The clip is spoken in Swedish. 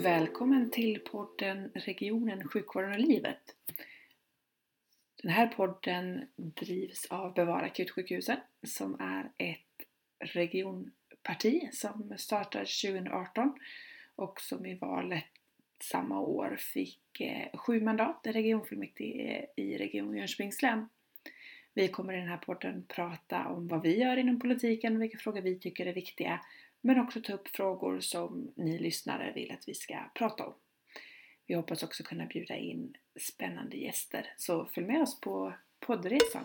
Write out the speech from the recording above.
Välkommen till podden Regionen, sjukvården och livet. Den här podden drivs av Bevara akutsjukhusen som är ett regionparti som startade 2018 och som i valet samma år fick eh, sju mandat i regionfullmäktige i Region Jönköpings län. Vi kommer i den här podden prata om vad vi gör inom politiken, vilka frågor vi tycker är viktiga, men också ta upp frågor som ni lyssnare vill att vi ska prata om. Vi hoppas också kunna bjuda in spännande gäster, så följ med oss på poddresan!